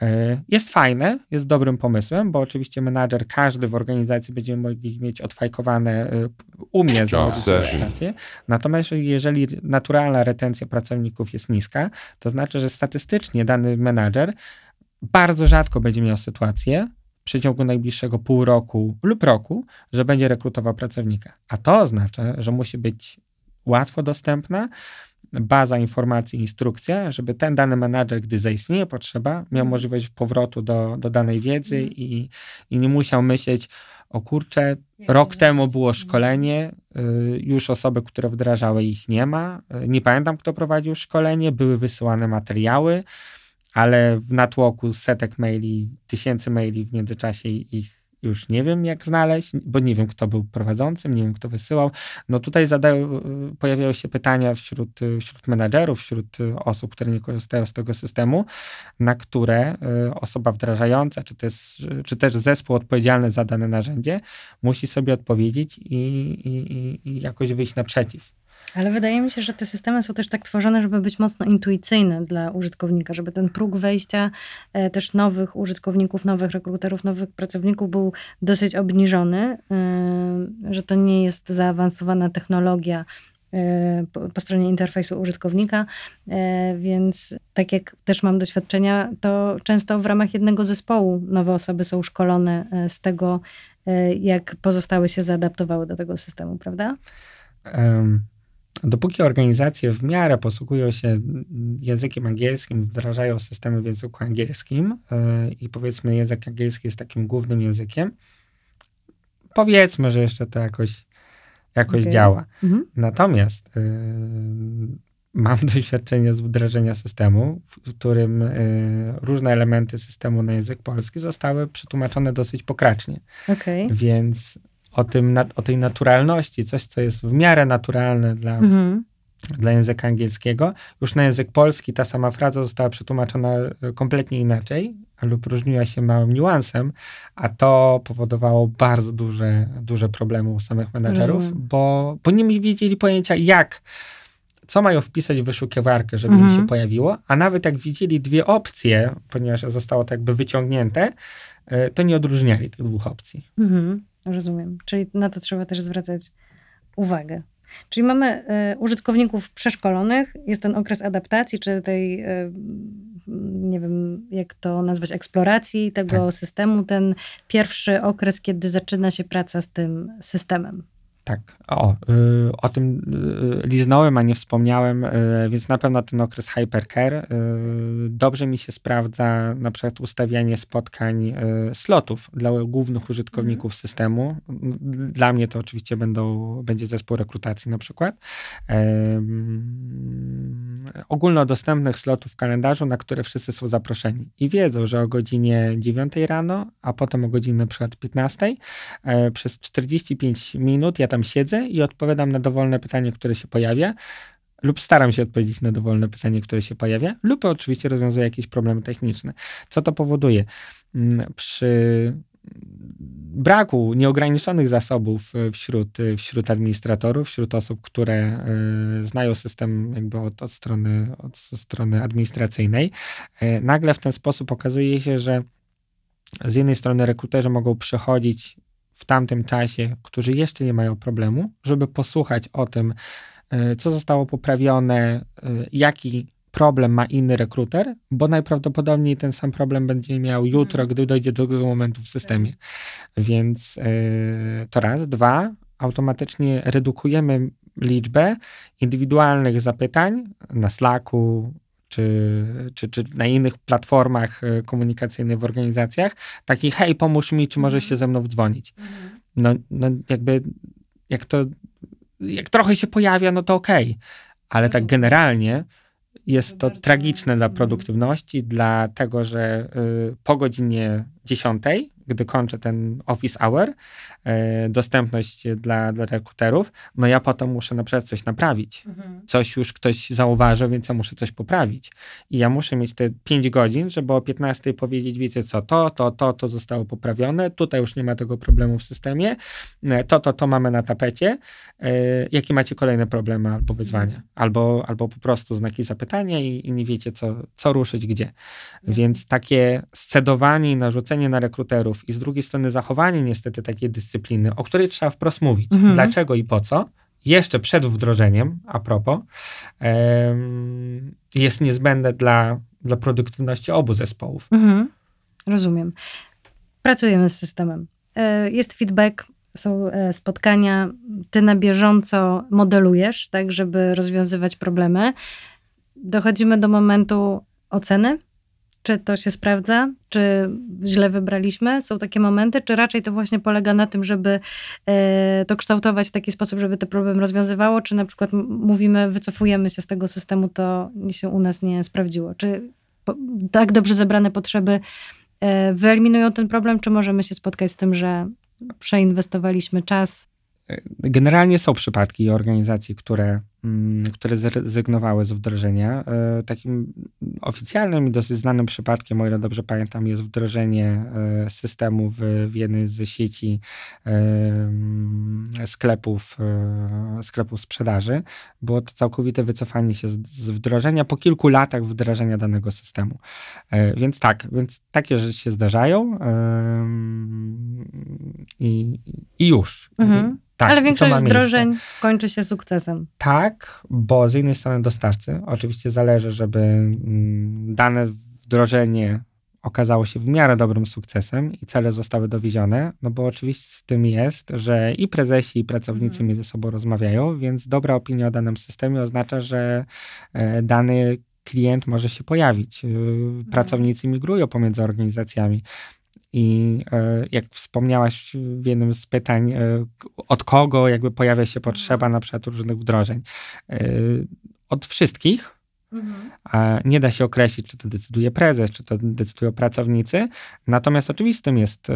e, jest fajne, jest dobrym pomysłem, bo oczywiście menadżer, każdy w organizacji będzie mógł mieć odfajkowane, e, umie założyć rekrutację. Natomiast jeżeli naturalna retencja pracowników jest niska, to znaczy, że statystycznie dany menadżer bardzo rzadko będzie miał sytuację, przeciągu najbliższego pół roku lub roku, że będzie rekrutował pracownika. A to oznacza, że musi być łatwo dostępna baza informacji, instrukcja, żeby ten dany menadżer, gdy zaistnieje potrzeba, miał Mhm. możliwość powrotu do, do danej wiedzy Mhm. i, i nie musiał myśleć, o kurczę, Jak rok to temu było Mhm. szkolenie, y, już osoby, które wdrażały ich nie ma. Y, Nie pamiętam, kto prowadził szkolenie, były wysyłane materiały, ale w natłoku setek maili, tysięcy maili w międzyczasie ich już nie wiem, jak znaleźć, bo nie wiem, kto był prowadzącym, nie wiem, kto wysyłał. No tutaj zadają, y, pojawiają się pytania wśród, y, wśród menedżerów, wśród y, osób, które nie korzystają z tego systemu, na które osoba wdrażająca, czy też, czy też zespół odpowiedzialny za dane narzędzie musi sobie odpowiedzieć i, i- i jakoś wyjść naprzeciw. Ale wydaje mi się, że te systemy są też tak tworzone, żeby być mocno intuicyjne dla użytkownika, żeby ten próg wejścia e, też nowych użytkowników, nowych rekruterów, nowych pracowników był dosyć obniżony, e, że to nie jest zaawansowana technologia e, po, stronie interfejsu użytkownika, więc tak jak też mam doświadczenia, to często w ramach jednego zespołu nowe osoby są szkolone z tego, jak pozostałe się zaadaptowały do tego systemu, prawda? Em, Dopóki organizacje w miarę posługują się językiem angielskim, wdrażają systemy w języku angielskim y, i powiedzmy język angielski jest takim głównym językiem, powiedzmy, że jeszcze to jakoś, jakoś Okej. działa. Mhm. Natomiast y, mam doświadczenie z wdrażania systemu, w którym y, różne elementy systemu na język polski zostały przetłumaczone dosyć pokracznie. Okej. Więc o, tym, o tej naturalności, coś, co jest w miarę naturalne dla, Mhm. dla języka angielskiego, już na język polski ta sama fraza została przetłumaczona e, kompletnie inaczej lub różniła się małym niuansem, a to powodowało bardzo duże, duże problemy u samych menedżerów, bo, bo nie wiedzieli pojęcia jak, co mają wpisać w wyszukiwarkę, żeby im Mhm. się pojawiło, a nawet jak widzieli dwie opcje, ponieważ zostało to jakby wyciągnięte, e, to nie odróżniali tych dwóch opcji. Mhm, rozumiem. Czyli na to trzeba też zwracać uwagę. Czyli mamy e, użytkowników przeszkolonych, jest ten okres adaptacji, czy tej, e, nie wiem jak to nazwać, eksploracji tego Tak. systemu, ten pierwszy okres, kiedy zaczyna się praca z tym systemem. Tak, o, y, o tym y, liznąłem, a nie wspomniałem, y, więc na pewno ten okres hypercare. Dobrze mi się sprawdza na przykład ustawianie spotkań slotów dla głównych użytkowników systemu. Dla mnie to oczywiście będą, będzie zespół rekrutacji na przykład. Ym, ogólnodostępnych slotów w kalendarzu, na które wszyscy są zaproszeni i wiedzą, że o godzinie 9 rano, a potem o godzinie na przykład 15 e, przez 45 minut ja tam siedzę i odpowiadam na dowolne pytanie, które się pojawia, lub staram się odpowiedzieć na dowolne pytanie, które się pojawia, lub oczywiście rozwiązuję jakieś problemy techniczne. Co to powoduje? Mm, Przy braku nieograniczonych zasobów e, wśród, e, wśród administratorów, wśród osób, które e, znają system jakby od, od, strony, od strony administracyjnej, nagle w ten sposób okazuje się, że z jednej strony rekruterzy mogą przychodzić w tamtym czasie, którzy jeszcze nie mają problemu, żeby posłuchać o tym, co zostało poprawione, jaki problem ma inny rekruter, bo najprawdopodobniej ten sam problem będzie miał jutro, gdy dojdzie do tego momentu w systemie. Więc y, to raz. Dwa, automatycznie redukujemy liczbę indywidualnych zapytań na Slacku, czy, czy, czy na innych platformach e, komunikacyjnych w organizacjach, takich hej, pomóż mi, czy możesz się ze mną wdzwonić. No, no jakby jak to, jak trochę się pojawia, no to okej, ale tak generalnie jest to tragiczne dla produktywności, dlatego że y, po godzinie 10, gdy kończę ten office hour, y, dostępność dla, dla rekruterów, no ja potem muszę na przykład coś naprawić coś już ktoś zauważył, więc ja muszę coś poprawić. I ja muszę mieć te 5 godzin, żeby o 15 powiedzieć, wiecie co, to, to, to, to zostało poprawione, tutaj już nie ma tego problemu w systemie, e, to, to, to mamy na tapecie. E, jakie macie kolejne problemy albo wyzwania? Albo, albo po prostu znaki zapytania i, i nie wiecie, co, co ruszyć gdzie. Więc takie scedowanie i narzucenie na rekruterów i z drugiej strony zachowanie niestety takiej dyscypliny, o której trzeba wprost mówić. Mhm. Dlaczego i po co? Jeszcze przed wdrożeniem, a propos, jest niezbędne dla, dla produktywności obu zespołów. Mhm. Rozumiem. pracujemy z systemem. E, jest feedback, są e, spotkania, ty na bieżąco modelujesz, tak, żeby rozwiązywać problemy. Dochodzimy do momentu oceny, czy to się sprawdza, czy źle wybraliśmy. Są takie momenty, czy raczej to właśnie polega na tym, żeby e, to kształtować w taki sposób, żeby ten problem rozwiązywało, czy na przykład mówimy, wycofujemy się z tego systemu, to się u nas nie sprawdziło. Czy tak dobrze zebrane potrzeby e, wyeliminują ten problem, czy możemy się spotkać z tym, że przeinwestowaliśmy czas? Generalnie są przypadki organizacji, które Mm, które zrezygnowały z wdrożenia. E, takim oficjalnym i dosyć znanym przypadkiem, o ile dobrze pamiętam, jest wdrożenie e, systemu w, jednej z sieci e, sklepów, sklepów sprzedaży. Było to całkowite wycofanie się z, z wdrożenia po kilku latach wdrażania danego systemu. Więc tak, więc takie rzeczy się zdarzają i, i już. Mhm. Tak, Ale większość wdrożeń kończy się sukcesem. Tak, bo z jednej strony dostawcy, oczywiście zależy, żeby mm, dane wdrożenie okazało się w miarę dobrym sukcesem i cele zostały dowiezione, no bo oczywiście z tym jest, że i prezesi, i pracownicy mhm. między sobą rozmawiają, więc dobra opinia o danym systemie oznacza, że e, dany klient może się pojawić. E, mhm. Pracownicy migrują pomiędzy organizacjami. I e, jak wspomniałaś w jednym z pytań, e, od kogo jakby pojawia się potrzeba na przykład różnych wdrożeń? E, od wszystkich. Mhm. Nie da się określić, czy to decyduje prezes, czy to decydują pracownicy. Natomiast oczywistym jest,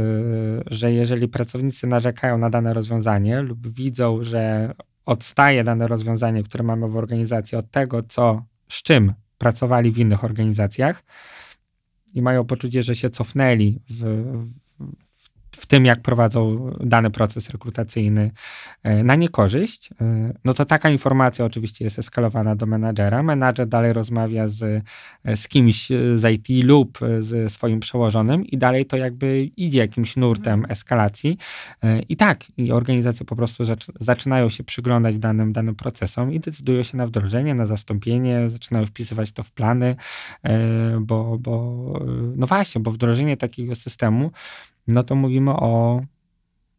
że jeżeli pracownicy narzekają na dane rozwiązanie lub widzą, że odstaje dane rozwiązanie, które mamy w organizacji od tego, co, z czym pracowali w innych organizacjach, i mają poczucie, że się cofnęli w, w w tym, jak prowadzą dany proces rekrutacyjny e, na niekorzyść, e, no to taka informacja oczywiście jest eskalowana do menadżera. Menadżer dalej rozmawia z, e, z kimś z IT lub z swoim przełożonym i dalej to jakby idzie jakimś nurtem mhm. eskalacji. I tak, i organizacje po prostu zaczynają się przyglądać danym, danym procesom i decydują się na wdrożenie, na zastąpienie, zaczynają wpisywać to w plany, bo, bo no właśnie, bo wdrożenie takiego systemu no to mówimy o,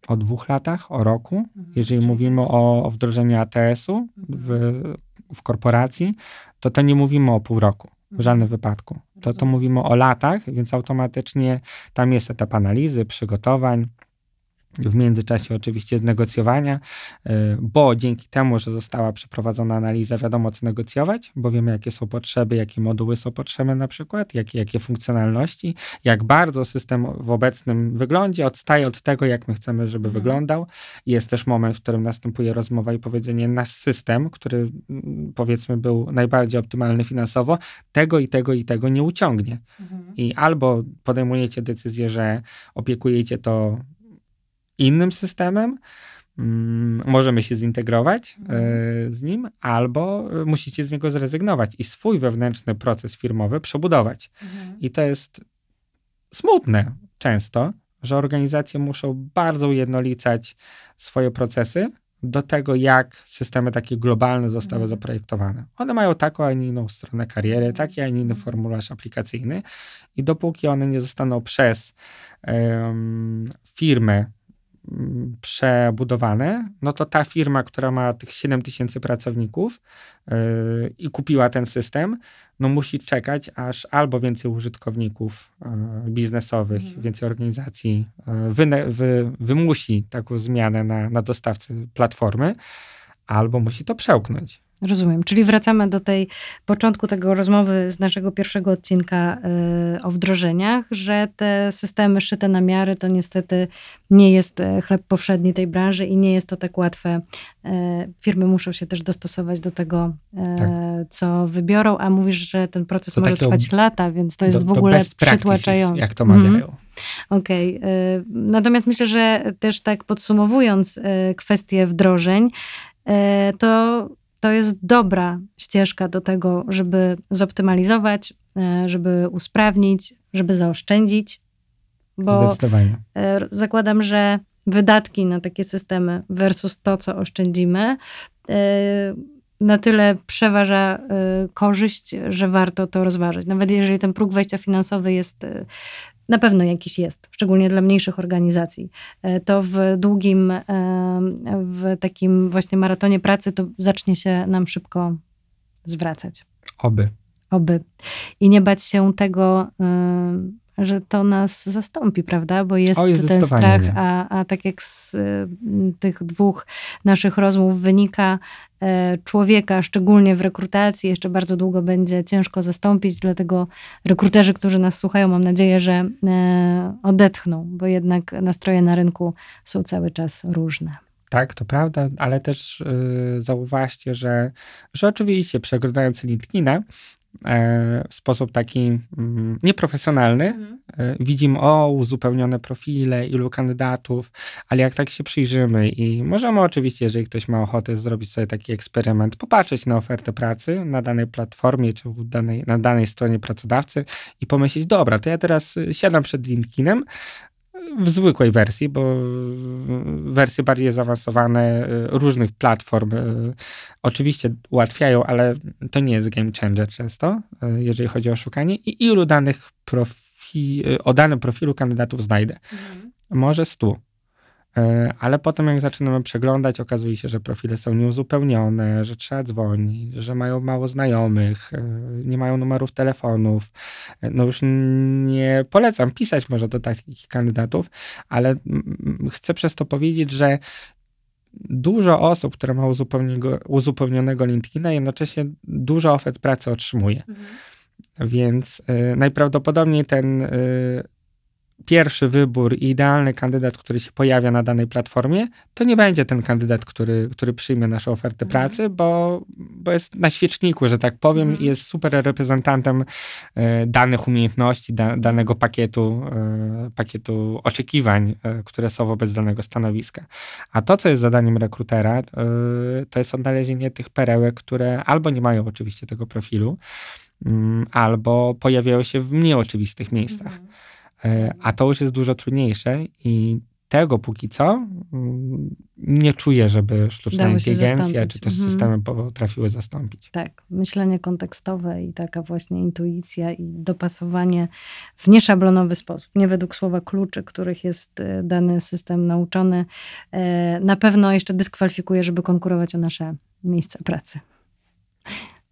o dwóch latach, o roku. Mhm, Jeżeli mówimy o, o wdrożeniu ATS-u w, mhm. w korporacji, to to nie mówimy o pół roku. W mhm. żadnym wypadku. To, to mówimy o latach, więc automatycznie tam jest etap analizy, przygotowań, w międzyczasie oczywiście znegocjowania, y, bo dzięki temu, że została przeprowadzona analiza, wiadomo co negocjować, bo wiemy jakie są potrzeby, jakie moduły są potrzebne na przykład, jakie, jakie funkcjonalności, jak bardzo system w obecnym wyglądzie odstaje od tego, jak my chcemy, żeby mhm. wyglądał. Jest też moment, w którym następuje rozmowa i powiedzenie, nasz system, który powiedzmy był najbardziej optymalny finansowo, tego i tego i tego nie uciągnie. Mhm. I albo podejmujecie decyzję, że opiekujecie to innym systemem, mm, możemy się zintegrować e, mhm. z nim, albo e, musicie z niego zrezygnować i swój wewnętrzny proces firmowy przebudować. Mhm. I to jest smutne często, że organizacje muszą bardzo ujednolicać swoje procesy do tego, jak systemy takie globalne zostały mhm. zaprojektowane. One mają taką, a nie inną stronę kariery, mhm. taki, a nie inny formularz aplikacyjny i dopóki one nie zostaną przez um, firmę przebudowane, no to ta firma, która ma tych 7 tysięcy pracowników yy, i kupiła ten system, no musi czekać, aż albo więcej użytkowników yy, biznesowych, mhm. więcej organizacji yy, wy, wy, wymusi taką zmianę na, na dostawcy platformy, albo musi to przełknąć. Rozumiem. Czyli wracamy do tej początku tego rozmowy z naszego pierwszego odcinka y, o wdrożeniach, że te systemy szyte na miary to niestety nie jest e, chleb powszedni tej branży i nie jest to tak łatwe. Y, firmy muszą się też dostosować do tego, y, tak. co wybiorą, a mówisz, że ten proces to może trwać lata, więc to jest do, w ogóle przytłaczające. Jak to mawiają. Mhm. Okej. Okay. Natomiast myślę, że też tak podsumowując kwestię wdrożeń, to to jest dobra ścieżka do tego, żeby zoptymalizować, e, żeby usprawnić, żeby zaoszczędzić. Bo Zdecydowanie. E, zakładam, że wydatki na takie systemy versus to, co oszczędzimy, e, na tyle przeważa korzyść, że warto to rozważyć. Nawet jeżeli ten próg wejścia finansowy jest na pewno jakiś jest, szczególnie dla mniejszych organizacji. E, to w długim, e, w takim właśnie maratonie pracy to zacznie się nam szybko zwracać. Oby. Oby. I nie bać się tego, y, że to nas zastąpi, prawda? Bo jest, O, jest ten strach, a, a tak jak z y, tych dwóch naszych rozmów wynika, y, człowieka, szczególnie w rekrutacji, jeszcze bardzo długo będzie ciężko zastąpić, dlatego rekruterzy, którzy nas słuchają, mam nadzieję, że y, odetchną, bo jednak nastroje na rynku są cały czas różne. Tak, to prawda, ale też yy, zauważcie, że, że oczywiście przeglądając LinkedIna e, w sposób taki mm, nieprofesjonalny, e, widzimy o uzupełnione profile, ilu kandydatów, ale jak tak się przyjrzymy i możemy oczywiście, jeżeli ktoś ma ochotę zrobić sobie taki eksperyment, popatrzeć na ofertę pracy na danej platformie czy danej, na danej stronie pracodawcy i pomyśleć, dobra, to ja teraz y, siadam przed LinkedInem, w zwykłej wersji, bo wersje bardziej zaawansowane y, różnych platform y, oczywiście ułatwiają, ale to nie jest game changer często, y, jeżeli chodzi o szukanie i ilu danych profi, o danym profilu kandydatów znajdę. Może stu. Ale potem jak zaczynamy przeglądać, okazuje się, że profile są nieuzupełnione, że trzeba dzwonić, że mają mało znajomych, nie mają numerów telefonów. No już nie polecam pisać może do takich kandydatów, ale chcę przez to powiedzieć, że dużo osób, które ma uzupełnionego, uzupełnionego LinkedIna, jednocześnie dużo ofert pracy otrzymuje. Więc y, najprawdopodobniej ten y, pierwszy wybór i idealny kandydat, który się pojawia na danej platformie, to nie będzie ten kandydat, który, który przyjmie naszą ofertę Mhm. pracy, bo, bo jest na świeczniku, że tak powiem, Mhm. i jest super reprezentantem e, danych umiejętności, da, danego pakietu, e, pakietu oczekiwań, e, które są wobec danego stanowiska. A to, co jest zadaniem rekrutera, e, to jest odnalezienie tych perełek, które albo nie mają oczywiście tego profilu, mm, albo pojawiają się w mniej oczywistych miejscach. E, A to już jest dużo trudniejsze i tego póki co mm, nie czuję, żeby sztuczna się inteligencja czy też Mhm. systemy potrafiły zastąpić. Tak, myślenie kontekstowe i taka właśnie intuicja i dopasowanie w nieszablonowy sposób, nie według słowa kluczy, których jest e, dany system nauczony, e, na pewno jeszcze dyskwalifikuje, żeby konkurować o nasze miejsce pracy.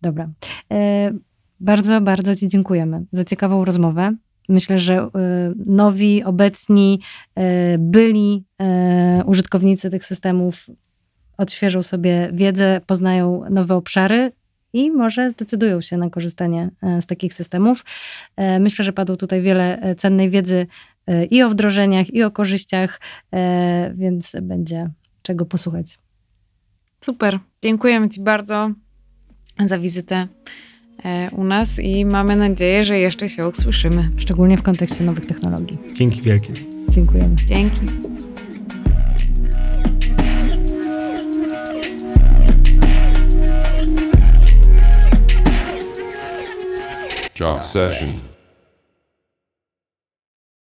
Dobra. E, Bardzo, bardzo Ci dziękujemy za ciekawą rozmowę. Myślę, że e, nowi, obecni, e, byli e, użytkownicy tych systemów odświeżą sobie wiedzę, poznają nowe obszary i może zdecydują się na korzystanie z takich systemów. Myślę, że padło tutaj wiele cennej wiedzy i o wdrożeniach, i o korzyściach, więc będzie czego posłuchać. Super. Dziękujemy Ci bardzo za wizytę u nas i mamy nadzieję, że jeszcze się usłyszymy. Szczególnie w kontekście nowych technologii. Dzięki wielkie. Dziękujemy. Dzięki. Job session.